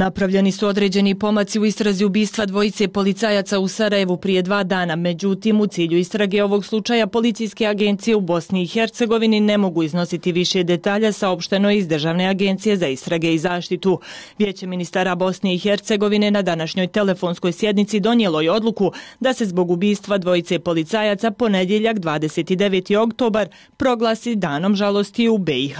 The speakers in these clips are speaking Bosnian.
Napravljeni su određeni pomaci u istrazi ubistva dvojice policajaca u Sarajevu prije dva dana. Međutim, u cilju istrage ovog slučaja policijske agencije u Bosni i Hercegovini ne mogu iznositi više detalja saopšteno iz Državne agencije za istrage i zaštitu. Vijeće ministara Bosne i Hercegovine na današnjoj telefonskoj sjednici donijelo je odluku da se zbog ubistva dvojice policajaca ponedjeljak 29. oktobar proglasi danom žalosti u BiH.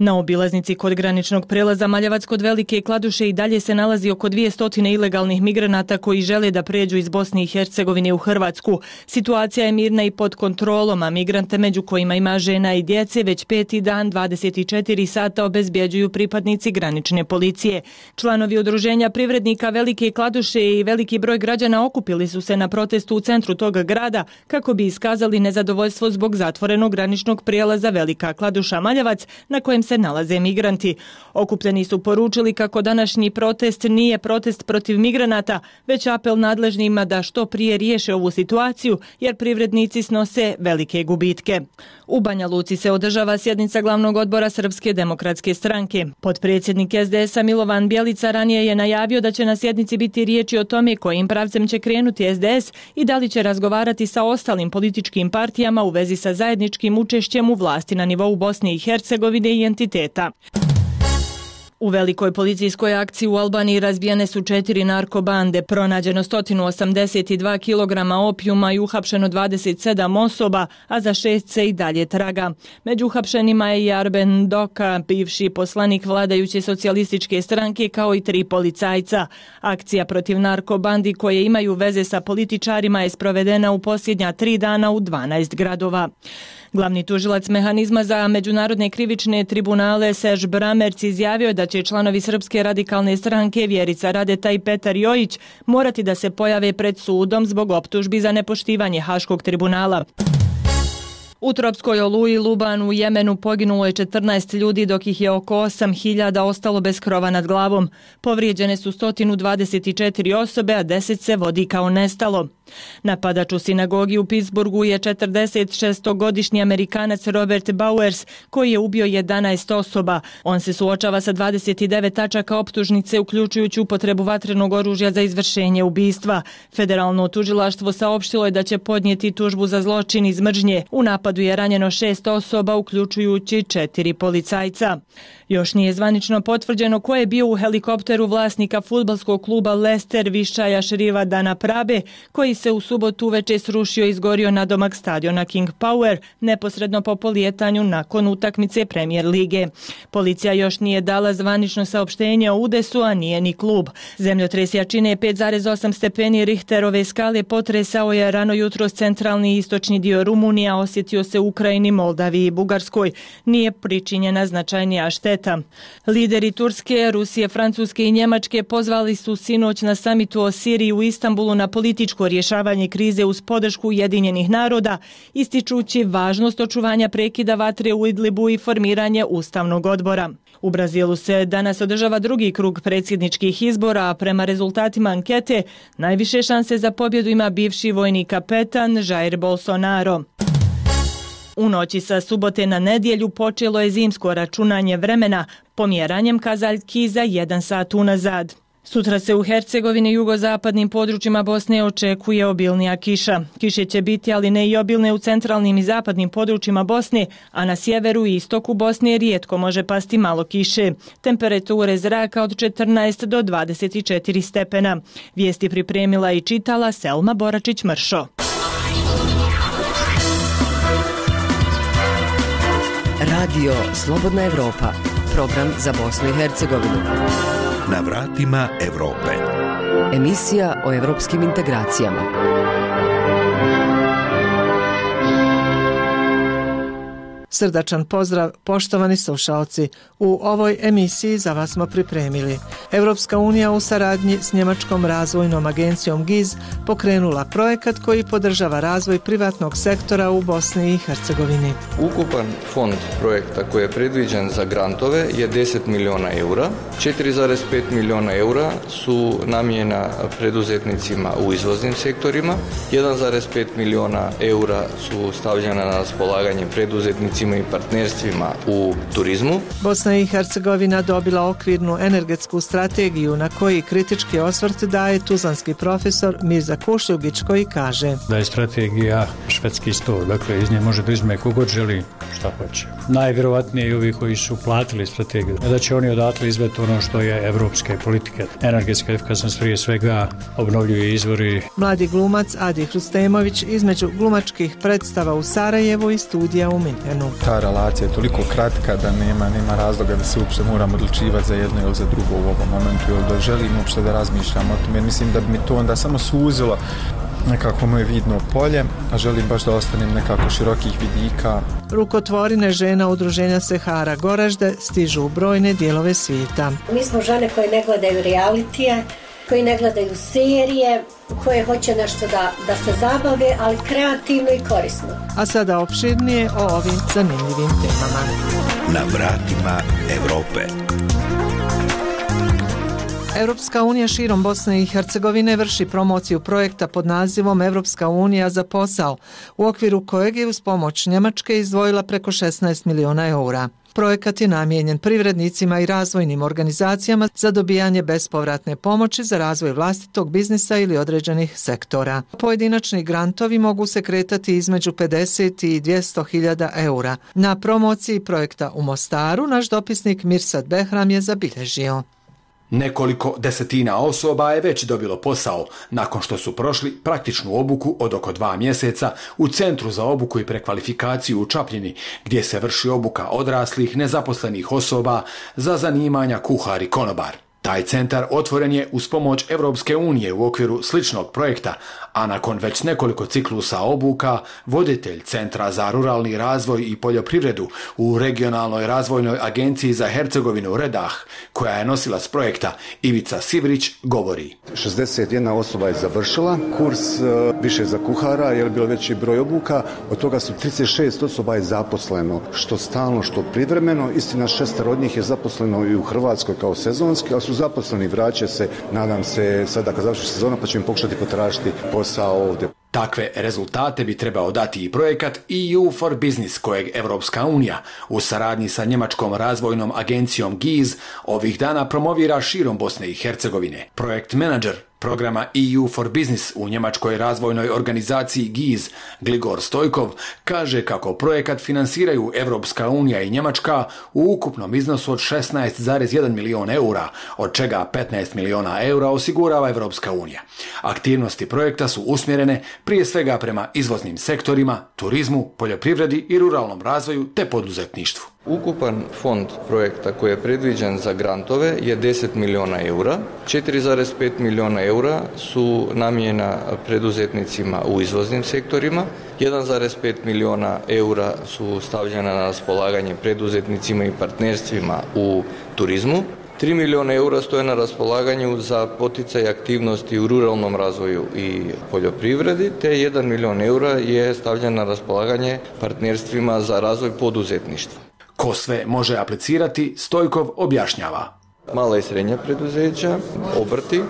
Na obilaznici kod graničnog prelaza Maljevac kod Velike Kladuše i dalje se nalazi oko 200 ilegalnih migranata koji žele da pređu iz Bosne i Hercegovine u Hrvatsku. Situacija je mirna i pod kontrolom, a migrante među kojima ima žena i djece već peti dan 24 sata obezbjeđuju pripadnici granične policije. Članovi udruženja privrednika Velike Kladuše i veliki broj građana okupili su se na protestu u centru toga grada kako bi iskazali nezadovoljstvo zbog zatvorenog graničnog prijelaza Velika Kladuša Maljevac na kojem se nalaze migranti. Okupljeni su poručili kako današnji protest nije protest protiv migranata, već apel nadležnima da što prije riješe ovu situaciju, jer privrednici snose velike gubitke. U Banja Luci se održava sjednica glavnog odbora Srpske demokratske stranke. Podpredsjednik SDS-a Milovan Bjelica ranije je najavio da će na sjednici biti riječi o tome kojim pravcem će krenuti SDS i da li će razgovarati sa ostalim političkim partijama u vezi sa zajedničkim učešćem u vlasti na nivou Bosne i Hercegovine i entiteta. U velikoj policijskoj akciji u Albaniji razbijene su četiri narkobande, pronađeno 182 kg opijuma i uhapšeno 27 osoba, a za šest se i dalje traga. Među uhapšenima je i Arben Doka, bivši poslanik vladajuće socijalističke stranke, kao i tri policajca. Akcija protiv narkobandi koje imaju veze sa političarima je sprovedena u posljednja tri dana u 12 gradova. Glavni tužilac mehanizma za međunarodne krivične tribunale Serž Bramerc izjavio da će članovi Srpske radikalne stranke Vjerica Radeta i Petar Jojić morati da se pojave pred sudom zbog optužbi za nepoštivanje Haškog tribunala. U tropskoj oluji Luban u Jemenu poginulo je 14 ljudi dok ih je oko 8000 ostalo bez krova nad glavom. Povrijeđene su 124 osobe, a 10 se vodi kao nestalo. Napadač u sinagogi u Pittsburghu je 46-godišnji amerikanac Robert Bowers koji je ubio 11 osoba. On se suočava sa 29 tačaka optužnice uključujući upotrebu vatrenog oružja za izvršenje ubistva. Federalno tužilaštvo saopštilo je da će podnijeti tužbu za zločin iz mržnje. U napadu je ranjeno šest osoba uključujući četiri policajca. Još nije zvanično potvrđeno ko je bio u helikopteru vlasnika futbalskog kluba Leicester Višaja Šriva Dana Prabe, koji se u subotu uveče srušio i izgorio na domak stadiona King Power, neposredno po polijetanju nakon utakmice Premier lige. Policija još nije dala zvanično saopštenje o udesu, a nije ni klub. Zemljotres jačine 5,8 stepeni Richterove skale potresao je rano jutro s centralni i istočni dio Rumunija, osjetio se Ukrajini, Moldaviji i Bugarskoj. Nije pričinjena značajnija šteta. Lideri Turske, Rusije, Francuske i Njemačke pozvali su sinoć na samitu o Siriji u Istanbulu na političko rješavanje krize uz podršku Ujedinjenih naroda, ističući važnost očuvanja prekida vatre u Idlibu i formiranje Ustavnog odbora. U Brazilu se danas održava drugi krug predsjedničkih izbora, a prema rezultatima ankete najviše šanse za pobjedu ima bivši vojni kapetan Jair Bolsonaro. U noći sa subote na nedjelju počelo je zimsko računanje vremena pomjeranjem kazaljki za jedan sat unazad. Sutra se u Hercegovini i jugozapadnim područjima Bosne očekuje obilnija kiša. Kiše će biti, ali ne i obilne u centralnim i zapadnim područjima Bosne, a na sjeveru i istoku Bosne rijetko može pasti malo kiše. Temperature zraka od 14 do 24 stepena. Vijesti pripremila i čitala Selma Boračić-Mršo. Radio Slobodna Evropa, program za Bosnu i Hercegovinu. Na vratima Evrope. Emisija o evropskim integracijama. Srdačan pozdrav, poštovani slušalci. U ovoj emisiji za vas smo pripremili. Evropska unija u saradnji s Njemačkom razvojnom agencijom GIZ pokrenula projekat koji podržava razvoj privatnog sektora u Bosni i Hercegovini. Ukupan fond projekta koji je predviđen za grantove je 10 miliona eura. 4,5 miliona eura su namjena preduzetnicima u izvoznim sektorima. 1,5 miliona eura su stavljena na raspolaganje preduzetnicima i partnerstvima u turizmu. Bosna i Hercegovina dobila okvirnu energetsku strategiju na koji kritički osvrt daje tuzanski profesor Mirza Kušljugić koji kaže da je strategija švedski sto, dakle iz nje može da izme kogod želi šta hoće. Najvjerovatnije i ovi koji su platili strategiju, da će oni odatle izveti ono što je evropske politike. Energetska efikasnost prije svega obnovljuju izvori. Mladi glumac Adi Hrustemović između glumačkih predstava u Sarajevu i studija u Minhenu. Ta relacija je toliko kratka da nema nema razloga da se uopšte moram odlučivati za jedno ili za drugo u ovom momentu ili da želim uopšte da razmišljam o tom jer mislim da bi mi to onda samo suzilo nekako moje vidno polje, a želim baš da ostanem nekako širokih vidika. Rukotvorine žena udruženja Sehara Goražde stižu u brojne dijelove svijeta. Mi smo žene koje ne gledaju realitije, koji ne gledaju serije, koje hoće nešto da, da se zabave, ali kreativno i korisno. A sada opširnije o ovim zanimljivim temama. Na vratima Evrope. Europska unija širom Bosne i Hercegovine vrši promociju projekta pod nazivom Europska unija za posao, u okviru kojeg je uz pomoć Njemačke izdvojila preko 16 miliona eura. Projekat je namijenjen privrednicima i razvojnim organizacijama za dobijanje bespovratne pomoći za razvoj vlastitog biznisa ili određenih sektora. Pojedinačni grantovi mogu se kretati između 50 i 200 hiljada eura. Na promociji projekta u Mostaru naš dopisnik Mirsad Behram je zabilježio. Nekoliko desetina osoba je već dobilo posao nakon što su prošli praktičnu obuku od oko dva mjeseca u Centru za obuku i prekvalifikaciju u Čapljini, gdje se vrši obuka odraslih nezaposlenih osoba za zanimanja kuhar i konobar. Taj centar otvoren je uz pomoć Evropske unije u okviru sličnog projekta, a nakon već nekoliko ciklusa obuka, voditelj Centra za ruralni razvoj i poljoprivredu u regionalnoj razvojnoj agenciji za Hercegovinu Redah, koja je nosila s projekta Ivica Sivrić, govori. 61 osoba je završila kurs e, više za kuhara, jer je bilo veći broj obuka, od toga su 36 osoba je zaposleno, što stalno, što privremeno, istina šestar od njih je zaposleno i u Hrvatskoj kao sezonski, ali su zaposleni, vraća se, nadam se, sada kad završi sezona, pa ćemo pokušati potražiti posao ovdje. Takve rezultate bi trebao dati i projekat EU for Business kojeg Evropska unija u saradnji sa Njemačkom razvojnom agencijom GIZ ovih dana promovira širom Bosne i Hercegovine. Projekt menadžer programa EU for Business u njemačkoj razvojnoj organizaciji GIZ Gligor Stojkov kaže kako projekat finansiraju Evropska unija i Njemačka u ukupnom iznosu od 16,1 milion eura, od čega 15 miliona eura osigurava Evropska unija. Aktivnosti projekta su usmjerene prije svega prema izvoznim sektorima, turizmu, poljoprivredi i ruralnom razvoju te poduzetništvu. Ukupan fond projekta koji je predviđen za grantove je 10 miliona eura. 4,5 miliona eura su namijena preduzetnicima u izvoznim sektorima. 1,5 miliona eura su stavljena na raspolaganje preduzetnicima i partnerstvima u turizmu. 3 miliona eura stoje na raspolaganju za poticaj aktivnosti u ruralnom razvoju i poljoprivredi, te 1 milion eura je stavljen na raspolaganje partnerstvima za razvoj poduzetništva. Ko sve može aplicirati, Stojkov objašnjava. Mala i srednja preduzeća, obrti,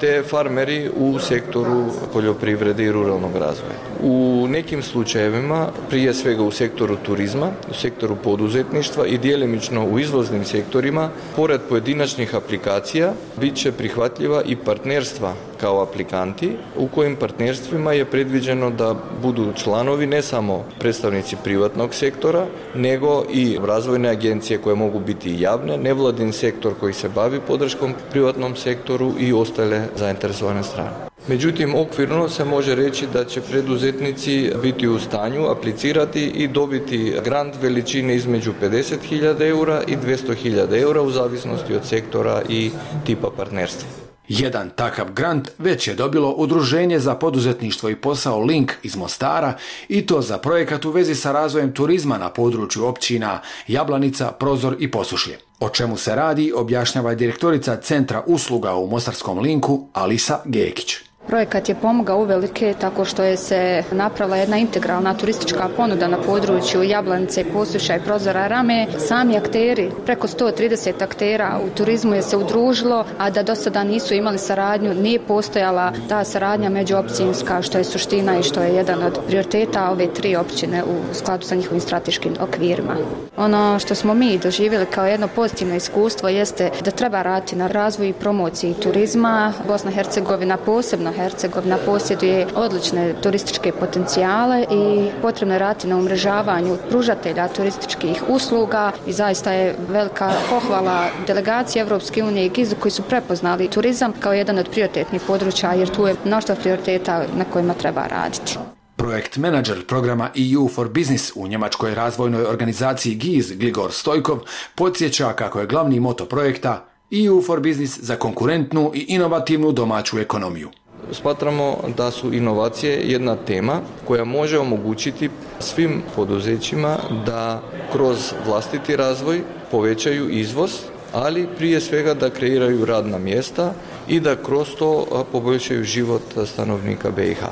te farmeri u sektoru poljoprivrede i ruralnog razvoja. U nekim slučajevima, prije svega u sektoru turizma, u sektoru poduzetništva i dijelimično u izvoznim sektorima, pored pojedinačnih aplikacija, bit će prihvatljiva i partnerstva kao aplikanti, u kojim partnerstvima je predviđeno da budu članovi ne samo predstavnici privatnog sektora, nego i razvojne agencije koje mogu biti javne, nevladin sektor koji se bavi podrškom privatnom sektoru i ostale zainteresovane strane. Međutim, okvirno se može reći da će preduzetnici biti u stanju aplicirati i dobiti grant veličine između 50.000 eura i 200.000 eura u zavisnosti od sektora i tipa partnerstva. Jedan takav grant već je dobilo Udruženje za poduzetništvo i posao Link iz Mostara i to za projekat u vezi sa razvojem turizma na području općina Jablanica, Prozor i Posušlje. O čemu se radi objašnjava direktorica Centra usluga u Mostarskom Linku Alisa Gekić. Projekat je pomogao uvelike tako što je se napravila jedna integralna turistička ponuda na području Jablanice, Posuša i Prozora Rame. Sami akteri, preko 130 aktera u turizmu je se udružilo, a da do sada nisu imali saradnju, nije postojala ta saradnja međuopćinska što je suština i što je jedan od prioriteta ove tri općine u skladu sa njihovim strateškim okvirima. Ono što smo mi doživjeli kao jedno pozitivno iskustvo jeste da treba raditi na razvoju i promociji turizma. Bosna i Hercegovina posebno Hercegovina posjeduje odlične turističke potencijale i potrebno je raditi na umrežavanju pružatelja turističkih usluga i zaista je velika pohvala delegacije Evropske unije i GIZ koji su prepoznali turizam kao jedan od prioritetnih područja jer tu je mnoštvo prioriteta na kojima treba raditi. Projekt menadžer programa EU for Business u njemačkoj razvojnoj organizaciji GIZ Gligor Stojkov podsjeća kako je glavni moto projekta EU for Business za konkurentnu i inovativnu domaću ekonomiju. Smatramo da su inovacije jedna tema koja može omogućiti svim poduzećima da kroz vlastiti razvoj povećaju izvoz, ali prije svega da kreiraju radna mjesta i da kroz to poboljšaju život stanovnika BiH.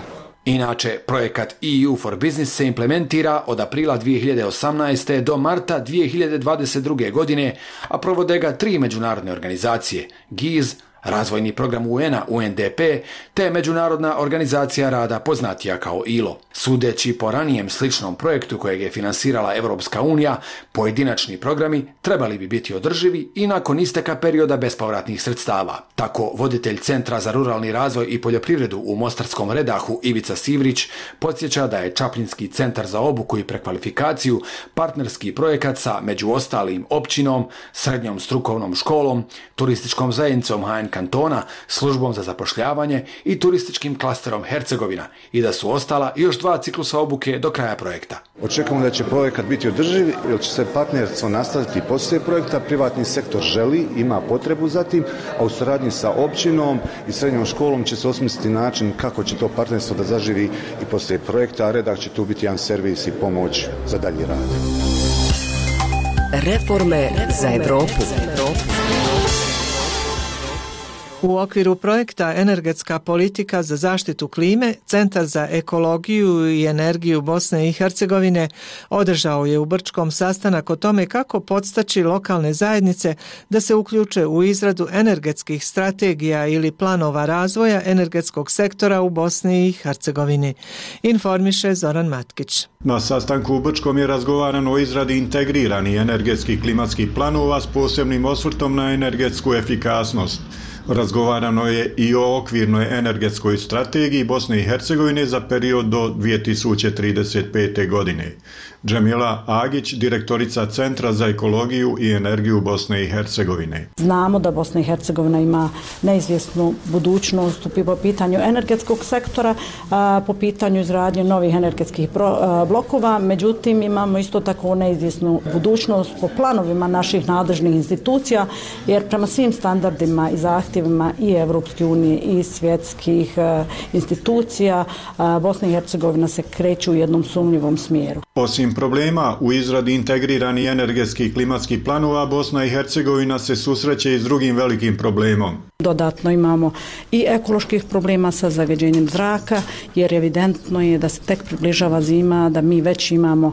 Inače, projekat EU for Business se implementira od aprila 2018. do marta 2022. godine, a provode ga tri međunarodne organizacije, GIZ, razvojni program UN-a UNDP te Međunarodna organizacija rada poznatija kao ILO. Sudeći po ranijem sličnom projektu kojeg je finansirala Evropska unija, pojedinačni programi trebali bi biti održivi i nakon isteka perioda bespovratnih sredstava. Tako, voditelj Centra za ruralni razvoj i poljoprivredu u Mostarskom redahu Ivica Sivrić podsjeća da je Čaplinski centar za obuku i prekvalifikaciju partnerski projekat sa među ostalim općinom, srednjom strukovnom školom, turističkom zajednicom HN kantona, službom za zapošljavanje i turističkim klasterom Hercegovina i da su ostala još dva ciklusa obuke do kraja projekta. Očekujemo da će projekat biti održiv, jer će se partnerstvo nastaviti poslije projekta. Privatni sektor želi, ima potrebu za tim, a u suradnji sa općinom i srednjom školom će se osmisliti način kako će to partnerstvo da zaživi i poslije projekta, a redak će tu biti jedan servis i pomoć za dalji rad. Reforme za Evropu. Za Evropu. U okviru projekta Energetska politika za zaštitu klime, Centar za ekologiju i energiju Bosne i Hercegovine održao je u Brčkom sastanak o tome kako podstaći lokalne zajednice da se uključe u izradu energetskih strategija ili planova razvoja energetskog sektora u Bosni i Hercegovini. Informiše Zoran Matkić. Na sastanku u Brčkom je razgovarano o izradi integriranih energetskih klimatskih planova s posebnim osvrtom na energetsku efikasnost. Razgovarano je i o okvirnoj energetskoj strategiji Bosne i Hercegovine za period do 2035. godine. Džemila Agić, direktorica Centra za ekologiju i energiju Bosne i Hercegovine. Znamo da Bosna i Hercegovina ima neizvjesnu budućnost po pitanju energetskog sektora, po pitanju izradnje novih energetskih blokova, međutim imamo isto tako neizvjesnu budućnost po planovima naših nadležnih institucija, jer prema svim standardima i zahtjevima i Evropske unije i svjetskih e, institucija, Bosna i Hercegovina se kreću u jednom sumnjivom smjeru. Osim problema u izradi integriranih energetskih klimatskih planova, Bosna i Hercegovina se susreće i s drugim velikim problemom. Dodatno imamo i ekoloških problema sa zagađenjem zraka, jer evidentno je da se tek približava zima, da mi već imamo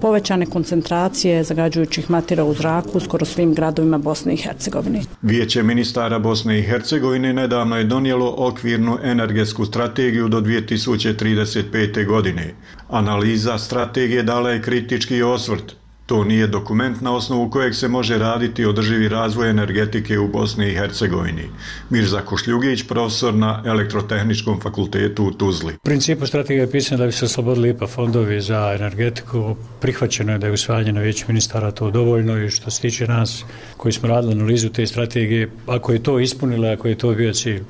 povećane koncentracije zagađujućih matira u zraku skoro svim gradovima Bosne i Hercegovine. Vijeće ministara Bosne i Hercegovine nedavno je donijelo okvirnu energetsku strategiju do 2035. godine. Analiza strategije dala je kritički osvrt. To nije dokument na osnovu kojeg se može raditi održivi razvoj energetike u Bosni i Hercegovini. Mirza Košljugić, profesor na Elektrotehničkom fakultetu u Tuzli. U principu strategija je pisana da bi se oslobodili IPA fondovi za energetiku. Prihvaćeno je da je usvajanje na vijeću ministara to dovoljno i što se tiče nas koji smo radili analizu te strategije, ako je to ispunilo, ako je to bio cilj,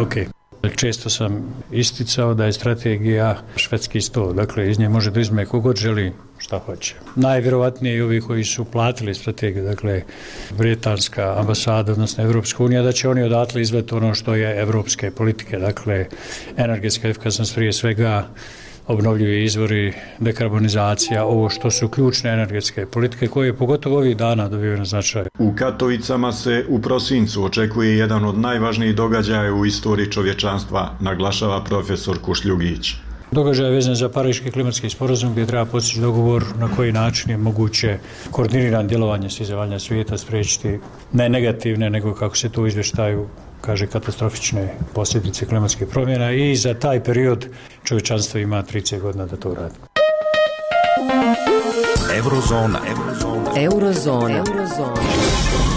okej. Okay. Često sam isticao da je strategija švedski sto, dakle iz nje može da izme kogod želi šta hoće. Najvjerovatnije i ovi koji su platili strategiju, dakle Britanska ambasada, odnosno Evropska unija, da će oni odatle izveti ono što je evropske politike, dakle energetska efikasnost prije svega obnovljivi izvori, dekarbonizacija, ovo što su ključne energetske politike koje pogotovo ovih dana dobio na značaj. U Katovicama se u prosincu očekuje jedan od najvažnijih događaja u istoriji čovječanstva, naglašava profesor Kušljugić. Događaj je vezan za Pariški klimatski sporozum gdje treba postići dogovor na koji način je moguće koordiniran djelovanje svih zemalja svijeta sprečiti ne negativne nego kako se to izvještaju kaže katastrofične posljedice klimatskih promjena i za taj period čovječanstvo ima 30 godina da to radi. Eurozona. Eurozona. Eurozona. Eurozona.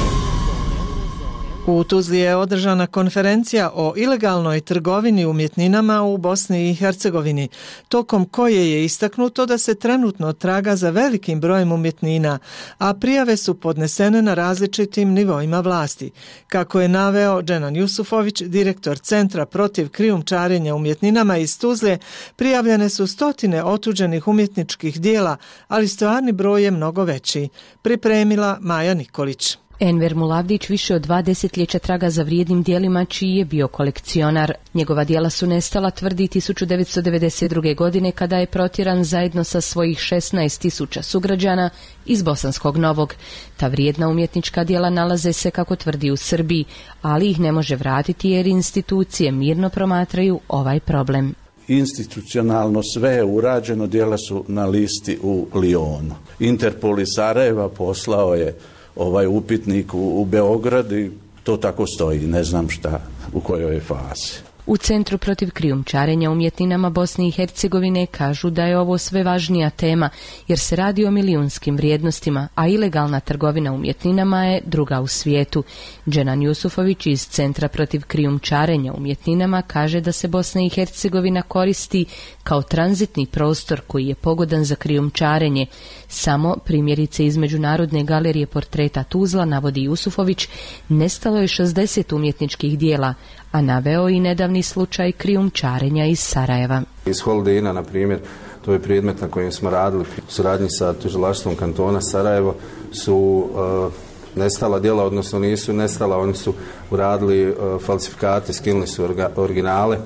U Tuzli je održana konferencija o ilegalnoj trgovini umjetninama u Bosni i Hercegovini, tokom koje je istaknuto da se trenutno traga za velikim brojem umjetnina, a prijave su podnesene na različitim nivoima vlasti. Kako je naveo Dženan Jusufović, direktor Centra protiv krijumčarenja umjetninama iz Tuzle, prijavljene su stotine otuđenih umjetničkih dijela, ali stvarni broj je mnogo veći. Pripremila Maja Nikolić. Enver Mulavdić više od dva desetljeća traga za vrijednim dijelima čiji je bio kolekcionar. Njegova dijela su nestala tvrdi 1992. godine kada je protiran zajedno sa svojih 16 tisuća sugrađana iz Bosanskog Novog. Ta vrijedna umjetnička dijela nalaze se kako tvrdi u Srbiji, ali ih ne može vratiti jer institucije mirno promatraju ovaj problem institucionalno sve je urađeno, dijela su na listi u Lijonu. Interpol iz Sarajeva poslao je ovaj upitnik u, u Beograd i to tako stoji, ne znam šta, u kojoj je fazi. U Centru protiv krijumčarenja umjetninama Bosne i Hercegovine kažu da je ovo sve važnija tema jer se radi o milijunskim vrijednostima, a ilegalna trgovina umjetninama je druga u svijetu. Dženan Jusufović iz Centra protiv krijumčarenja umjetninama kaže da se Bosna i Hercegovina koristi kao tranzitni prostor koji je pogodan za krijumčarenje. Samo primjerice iz Međunarodne galerije portreta Tuzla, navodi Jusufović, nestalo je 60 umjetničkih dijela, a naveo i nedavni slučaj krijumčarenja iz Sarajeva. Iz Holdina, na primjer, to je predmet na kojem smo radili u suradnji sa tužilaštvom kantona Sarajevo, su uh, nestala djela, odnosno nisu nestala, oni su uradili uh, falsifikate, skinuli su orga, originale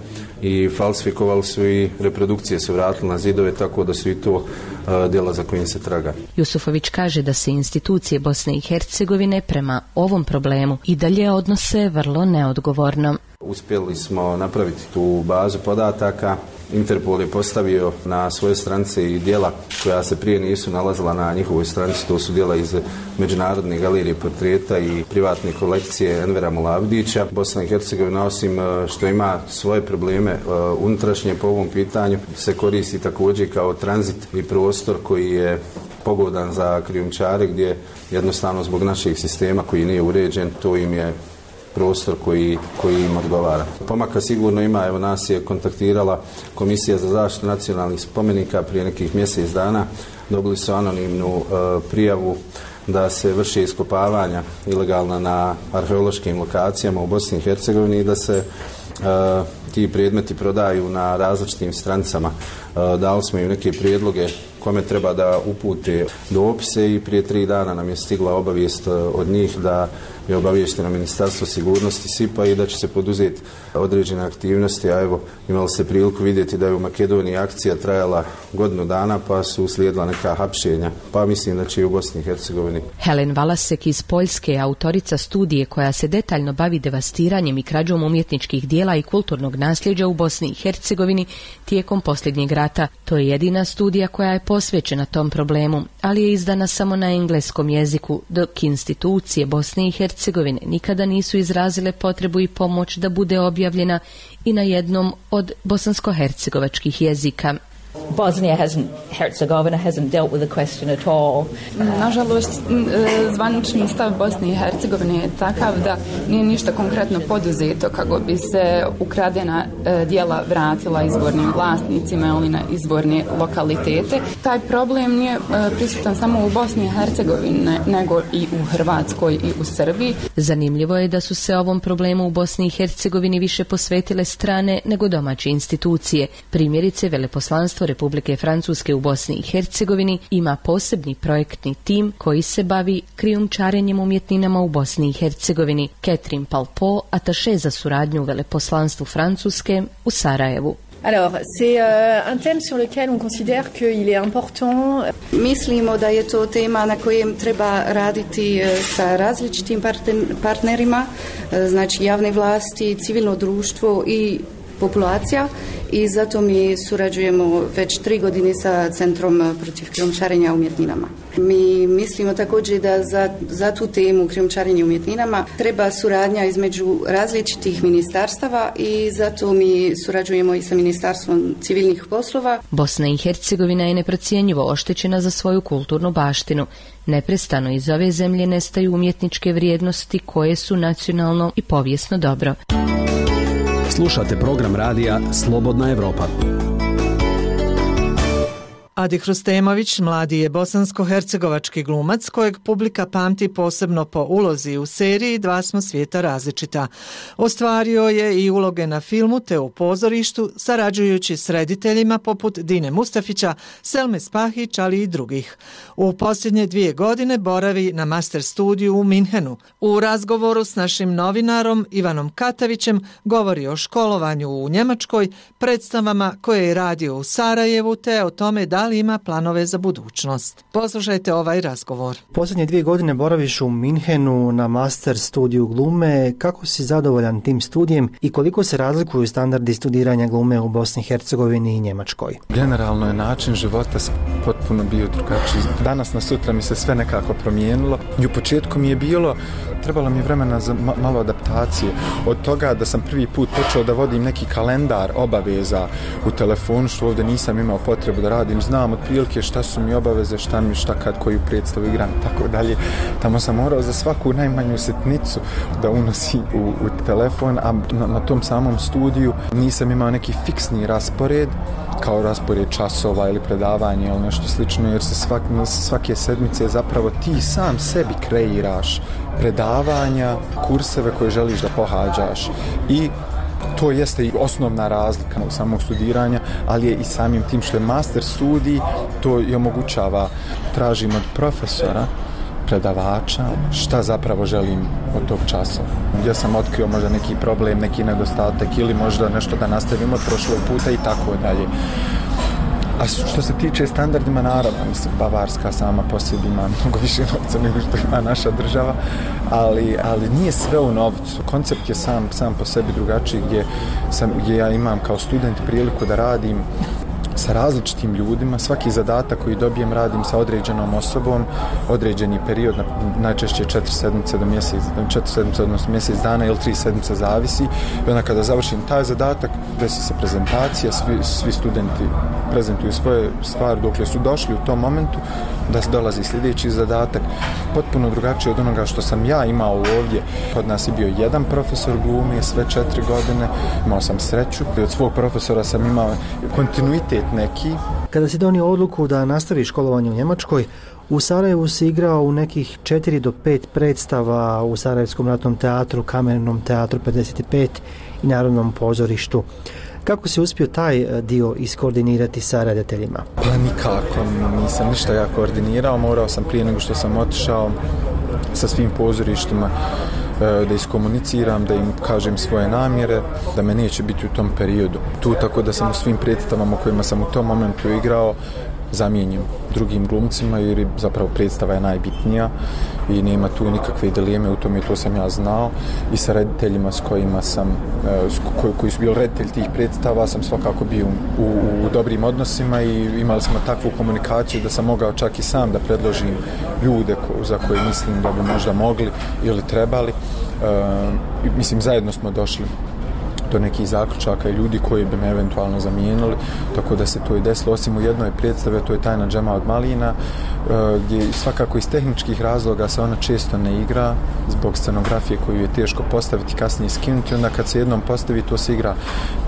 i falsifikovali su i reprodukcije su vratili na zidove, tako da su i to uh, djela za kojim se traga. Jusufović kaže da se institucije Bosne i Hercegovine prema ovom problemu i dalje odnose vrlo neodgovorno. Uspjeli smo napraviti tu bazu podataka. Interpol je postavio na svoje stranice i dijela koja se prije nisu nalazila na njihovoj stranici. To su dijela iz Međunarodne galerije portreta i privatne kolekcije Envera Mulavdića. Bosna i Hercegovina, osim e, što ima svoje probleme e, unutrašnje po ovom pitanju, se koristi također kao tranzit i prostor koji je pogodan za krijumčare gdje jednostavno zbog naših sistema koji nije uređen, to im je prostor koji, koji im odgovara. Pomaka sigurno ima, evo nas je kontaktirala Komisija za zaštitu nacionalnih spomenika prije nekih mjesec dana, dobili su anonimnu e, prijavu da se vrši iskopavanja ilegalna na arheološkim lokacijama u Bosni i Hercegovini i da se e, ti predmeti prodaju na različitim strancama. E, dali smo im neke prijedloge kome treba da upute dopise i prije tri dana nam je stigla obavijest e, od njih da je obaviješteno Ministarstvo sigurnosti SIPA i da će se poduzeti određene aktivnosti, a evo imali se priliku vidjeti da je u Makedoniji akcija trajala godinu dana pa su uslijedila neka hapšenja, pa mislim da će i u Bosni i Hercegovini. Helen Valasek iz Poljske je autorica studije koja se detaljno bavi devastiranjem i krađom umjetničkih dijela i kulturnog nasljeđa u Bosni i Hercegovini tijekom posljednjeg rata. To je jedina studija koja je posvećena tom problemu, ali je izdana samo na engleskom jeziku, dok institucije Bosne i Hercegovine nikada nisu izrazile potrebu i pomoć da bude objavljena i na jednom od bosansko-hercegovačkih jezika. Bosnia hasn't, Herzegovina hasn't dealt with the question at all. Nažalost, e, zvanični stav Bosne i Hercegovine je takav da nije ništa konkretno poduzeto kako bi se ukradena e, dijela vratila izvornim vlasnicima ili na izvorne lokalitete. Taj problem nije e, prisutan samo u Bosni i Hercegovini, nego i u Hrvatskoj i u Srbiji. Zanimljivo je da su se ovom problemu u Bosni i Hercegovini više posvetile strane nego domaće institucije. Primjerice, veleposlanstvo Republike Francuske u Bosni i Hercegovini ima posebni projektni tim koji se bavi krijumčarenjem umjetninama u Bosni i Hercegovini. Catherine Palpo, ataše za suradnju u veleposlanstvu Francuske u Sarajevu. Alors, c'est euh, un thème sur lequel on considère qu'il est important. Mislimo da je to tema na kojem treba raditi e, sa različitim partnerima, e, znači javne vlasti, civilno društvo i populacija i zato mi surađujemo već tri godine sa Centrom protiv krijomčarenja umjetninama. Mi mislimo također da za, za tu temu krijomčarenja umjetninama treba suradnja između različitih ministarstava i zato mi surađujemo i sa Ministarstvom civilnih poslova. Bosna i Hercegovina je neprocijenjivo oštećena za svoju kulturnu baštinu. Neprestano iz ove zemlje nestaju umjetničke vrijednosti koje su nacionalno i povijesno dobro. Slušate program radija Slobodna Evropa. Adi Hrustemović, mladi je bosansko-hercegovački glumac kojeg publika pamti posebno po ulozi u seriji Dva smo svijeta različita. Ostvario je i uloge na filmu te u pozorištu, sarađujući s rediteljima poput Dine Mustafića, Selme Spahić, ali i drugih. U posljednje dvije godine boravi na master studiju u Minhenu. U razgovoru s našim novinarom Ivanom Katavićem govori o školovanju u Njemačkoj, predstavama koje je radio u Sarajevu te o tome da li ima planove za budućnost. Poslušajte ovaj razgovor. Posljednje dvije godine boraviš u Minhenu na master studiju glume. Kako si zadovoljan tim studijem i koliko se razlikuju standardi studiranja glume u Bosni i Hercegovini i Njemačkoj? Generalno je način života potpuno bio drugačiji. Danas na sutra mi se sve nekako promijenilo. I u početku mi je bilo trebalo mi vremena za malo adaptacije. Od toga da sam prvi put počeo da vodim neki kalendar obaveza u telefonu, što ovdje nisam imao potrebu da radim. Znam otprilike šta su mi obaveze, šta mi šta kad koju predstavu igram i tako dalje. Tamo sam morao za svaku najmanju setnicu da unosi u, u telefon, a na, na tom samom studiju nisam imao neki fiksni raspored kao raspored časova ili predavanje ili nešto slično, jer se svak, svake sedmice zapravo ti sam sebi kreiraš predavanja, kurseve koje želiš da pohađaš i to jeste i osnovna razlika u samog studiranja, ali je i samim tim što je master studij, to i omogućava, tražim od profesora, predavača, šta zapravo želim od tog časa. Gdje sam otkrio možda neki problem, neki nedostatak ili možda nešto da nastavim od prošlog puta i tako dalje. A što se tiče standardima naravno, mislim, Bavarska sama po sebi ima mnogo više novca nego što ima naša država, ali, ali nije sve u novcu. Koncept je sam, sam po sebi drugačiji gdje, sam, gdje ja imam kao student priliku da radim sa različitim ljudima, svaki zadatak koji dobijem radim sa određenom osobom, određeni period, najčešće 4 sedmice do mjesec, 4 sedmice odnosno mjesec dana ili 3 sedmice zavisi. I onda kada završim taj zadatak, desi se prezentacija, svi, svi studenti prezentuju svoje stvari dokle su došli u tom momentu, da se dolazi sljedeći zadatak, potpuno drugačije od onoga što sam ja imao ovdje. Kod nas je bio jedan profesor glume sve četiri godine, imao sam sreću od svog profesora sam imao kontinuitet neki. Kada si donio odluku da nastavi školovanje u Njemačkoj, u Sarajevu si igrao u nekih 4 do 5 predstava u Sarajevskom ratnom teatru, Kamernom teatru 55 i Narodnom pozorištu. Kako se uspio taj e, dio iskoordinirati sa redateljima? Pa nikako, nisam ništa ja koordinirao, morao sam prije nego što sam otišao sa svim pozorištima e, da iskomuniciram, da im kažem svoje namjere, da me neće biti u tom periodu. Tu tako da sam u svim predstavama kojima sam u tom momentu igrao, zamijenjen drugim glumcima jer zapravo predstava je najbitnija i nema tu nikakve dileme u tome to sam ja znao. I sa rediteljima s kojima sam e, koji, koji su bili reditelj tih predstava sam svakako bio u, u, u dobrim odnosima i imali smo takvu komunikaciju da sam mogao čak i sam da predložim ljude ko, za koje mislim da bi možda mogli ili trebali. E, mislim zajedno smo došli do nekih zaključaka i ljudi koji bi me eventualno zamijenili, tako da se to i desilo. Osim u jednoj predstave, to je tajna džema od malina, e, gdje svakako iz tehničkih razloga se ona često ne igra zbog scenografije koju je teško postaviti, kasnije skinuti. Onda kad se jednom postavi, to se igra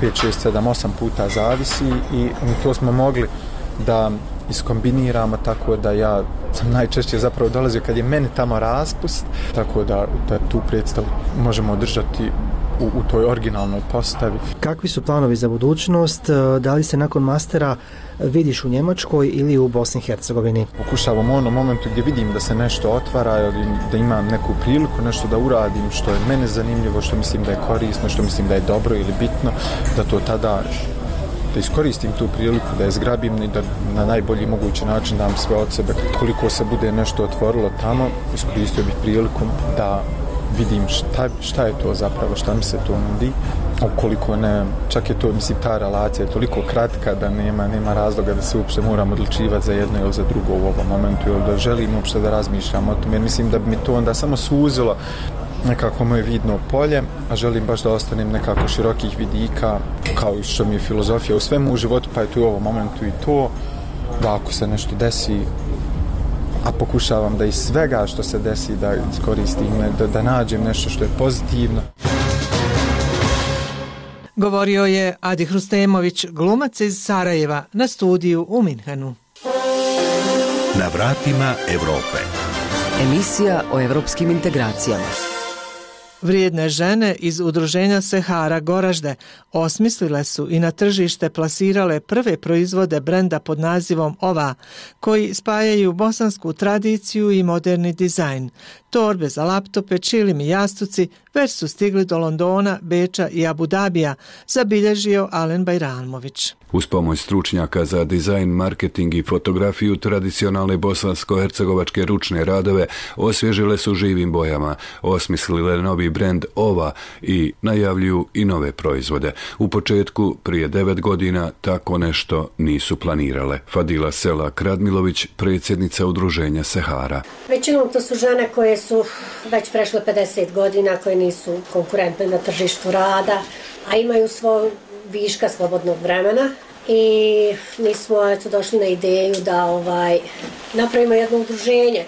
5, 6, 7, 8 puta zavisi i to smo mogli da iskombiniramo tako da ja sam najčešće zapravo dolazio kad je meni tamo raspust, tako da, da tu predstavu možemo održati u, u toj originalnoj postavi. Kakvi su planovi za budućnost? E, da li se nakon mastera vidiš u Njemačkoj ili u Bosni i Hercegovini? Pokušavam u onom momentu gdje vidim da se nešto otvara ili da imam neku priliku, nešto da uradim što je mene zanimljivo, što mislim da je korisno, što mislim da je dobro ili bitno, da to tada da iskoristim tu priliku, da je zgrabim i da na najbolji mogući način dam sve od sebe. Koliko se bude nešto otvorilo tamo, iskoristio bih priliku da vidim šta, šta je to zapravo, šta mi se to nudi. Ukoliko ne, čak je to, mislim, ta relacija je toliko kratka da nema, nema razloga da se uopšte moram odlučivati za jedno ili za drugo u ovom momentu ili da želim uopšte da razmišljam o tom, jer mislim da bi mi to onda samo suzilo nekako moje vidno polje, a želim baš da ostanem nekako širokih vidika, kao i što mi je filozofija u svemu u životu, pa je tu u ovom momentu i to, da ako se nešto desi, a pokušavam da iz svega što se desi da iskoristim, da, da nađem nešto što je pozitivno. Govorio je Adi Hrustemović, glumac iz Sarajeva, na studiju u Minhenu. Na vratima Evrope. Emisija o evropskim integracijama. Vrijedne žene iz udruženja Sehara Goražde osmislile su i na tržište plasirale prve proizvode brenda pod nazivom Ova, koji spajaju bosansku tradiciju i moderni dizajn. Torbe za laptope, čilim i jastuci već su stigli do Londona, Beča i Abu Dabija, zabilježio Alen Bajramović. Uz pomoć stručnjaka za dizajn, marketing i fotografiju, tradicionalne bosansko-hercegovačke ručne radove osvježile su živim bojama, osmislile novi brend Ova i najavljuju i nove proizvode. U početku, prije devet godina, tako nešto nisu planirale. Fadila Sela Kradmilović, predsjednica udruženja Sehara. Većinom to su žene koje su već prešle 50 godina, koje nisu konkurentne na tržištu rada, a imaju svoj viška slobodnog vremena i mi smo eto došli na ideju da ovaj napravimo jedno udruženje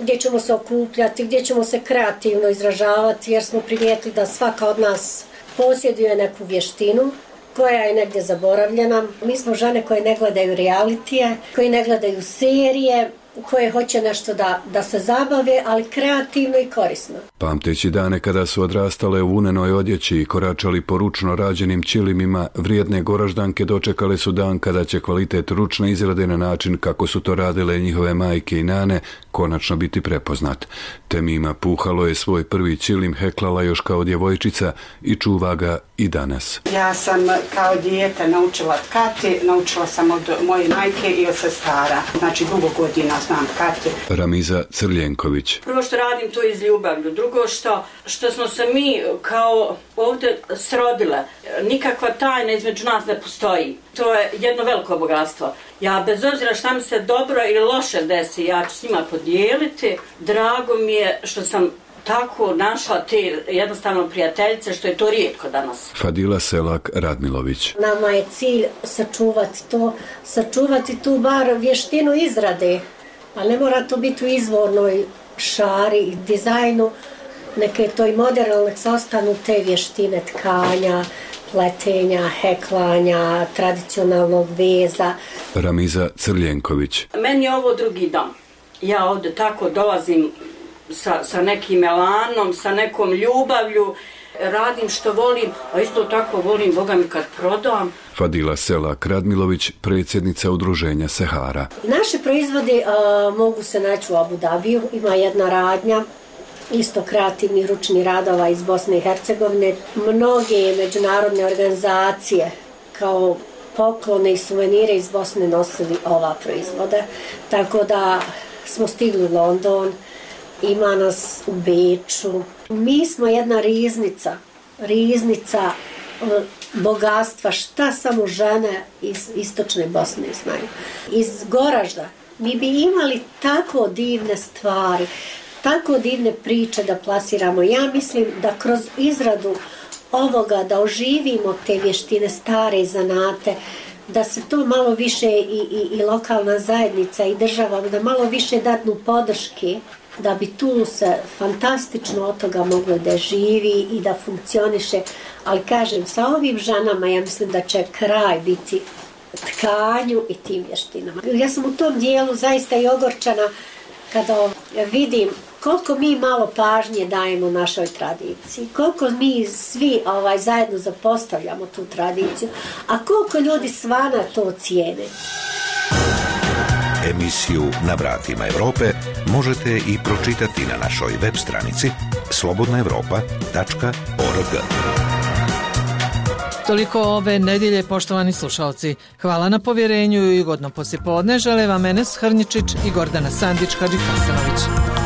gdje ćemo se okupljati, gdje ćemo se kreativno izražavati jer smo primijetili da svaka od nas posjeduje neku vještinu koja je negdje zaboravljena. Mi smo žene koje ne gledaju realitije, koje ne gledaju serije, koje hoće nešto da, da se zabave, ali kreativno i korisno. Pamteći dane kada su odrastale u unenoj odjeći i koračali po ručno rađenim ćilimima, vrijedne goraždanke dočekale su dan kada će kvalitet ručne izrade na način kako su to radile njihove majke i nane konačno biti prepoznat. Temima puhalo je svoj prvi ćilim heklala još kao djevojčica i čuva ga i danas. Ja sam kao dijete naučila tkati, naučila sam od moje majke i od sestara. Znači dugo godina znam tkati. Ramiza Crljenković. Prvo što radim to iz ljubavlju, drugo što, što smo se mi kao ovdje srodile, nikakva tajna između nas ne postoji. To je jedno veliko bogatstvo. Ja bez obzira šta mi se dobro ili loše desi, ja ću s njima podijeliti. Drago mi je što sam tako našla te jednostavno prijateljice, što je to rijetko danas. Fadila Selak Radmilović. Nama je cilj sačuvati to, sačuvati tu bar vještinu izrade, ali ne mora to biti u izvornoj šari i dizajnu, neke to i moderno, nek se ostanu te vještine tkanja, pletenja, heklanja, tradicionalnog veza. Ramiza Crljenković. Meni je ovo drugi dom. Ja ovdje tako dolazim sa, sa nekim elanom, sa nekom ljubavlju, radim što volim, a isto tako volim Boga mi kad prodam. Fadila Sela Kradmilović, predsjednica udruženja Sehara. Naše proizvode a, mogu se naći u Abu Dhabiju, ima jedna radnja, isto kreativnih ručnih radova iz Bosne i Hercegovine. Mnoge međunarodne organizacije kao poklone i suvenire iz Bosne nosili ova proizvoda. Tako da smo stigli u London, ima nas u Beču. Mi smo jedna riznica, riznica e, bogatstva, šta samo žene iz istočne Bosne znaju. Iz Goražda mi bi imali tako divne stvari, tako divne priče da plasiramo. Ja mislim da kroz izradu ovoga, da oživimo te vještine stare zanate, da se to malo više i, i, i lokalna zajednica i država, da malo više dadnu podrške, da bi tu se fantastično od toga moglo da živi i da funkcioniše. Ali kažem, sa ovim ženama ja mislim da će kraj biti tkanju i tim vještinama. Ja sam u tom dijelu zaista i ogorčana kada vidim koliko mi malo pažnje dajemo našoj tradiciji, koliko mi svi ovaj zajedno zapostavljamo tu tradiciju, a koliko ljudi svana to cijene. Emisiju Na vratima Evrope možete i pročitati na našoj web stranici slobodnaevropa.org. Toliko ove nedjelje, poštovani slušalci. Hvala na povjerenju i ugodno poslijepodne. Žele vam Enes Hrničić i Gordana Sandić-Hadžikasanović.